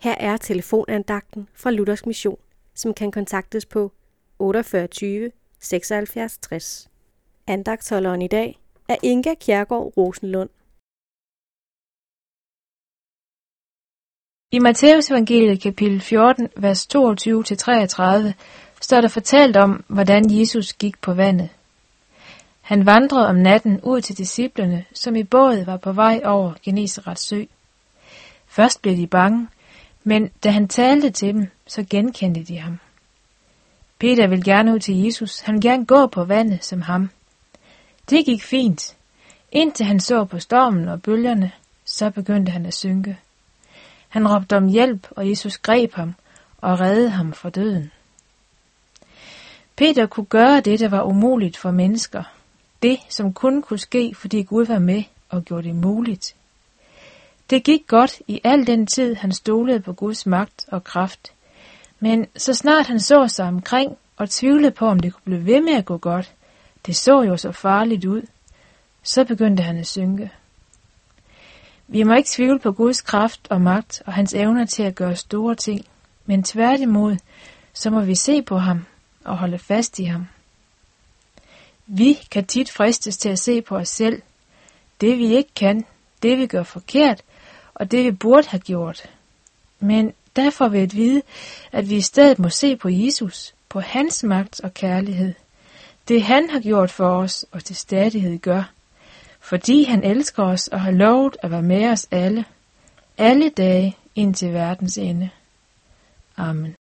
Her er telefonandagten fra Luthers Mission, som kan kontaktes på 48 76 60. Andagtholderen i dag er Inga Kjærgaard Rosenlund. I Matteus evangeliet kapitel 14, vers 22-33, står der fortalt om, hvordan Jesus gik på vandet. Han vandrede om natten ud til disciplene, som i båd var på vej over Genesarets sø. Først blev de bange, men da han talte til dem, så genkendte de ham. Peter ville gerne ud til Jesus, han ville gerne gå på vandet som ham. Det gik fint. Indtil han så på stormen og bølgerne, så begyndte han at synke. Han råbte om hjælp, og Jesus greb ham og reddede ham fra døden. Peter kunne gøre det, der var umuligt for mennesker. Det, som kun kunne ske, fordi Gud var med og gjorde det muligt. Det gik godt i al den tid, han stolede på Guds magt og kraft. Men så snart han så sig omkring og tvivlede på, om det kunne blive ved med at gå godt, det så jo så farligt ud, så begyndte han at synke. Vi må ikke tvivle på Guds kraft og magt og hans evner til at gøre store ting, men tværtimod, så må vi se på ham og holde fast i ham. Vi kan tit fristes til at se på os selv, det vi ikke kan, det vi gør forkert, og det vi burde have gjort. Men derfor får vi vide, at vi i stedet må se på Jesus, på hans magt og kærlighed. Det han har gjort for os, og til stadighed gør. Fordi han elsker os og har lovet at være med os alle, alle dage indtil verdens ende. Amen.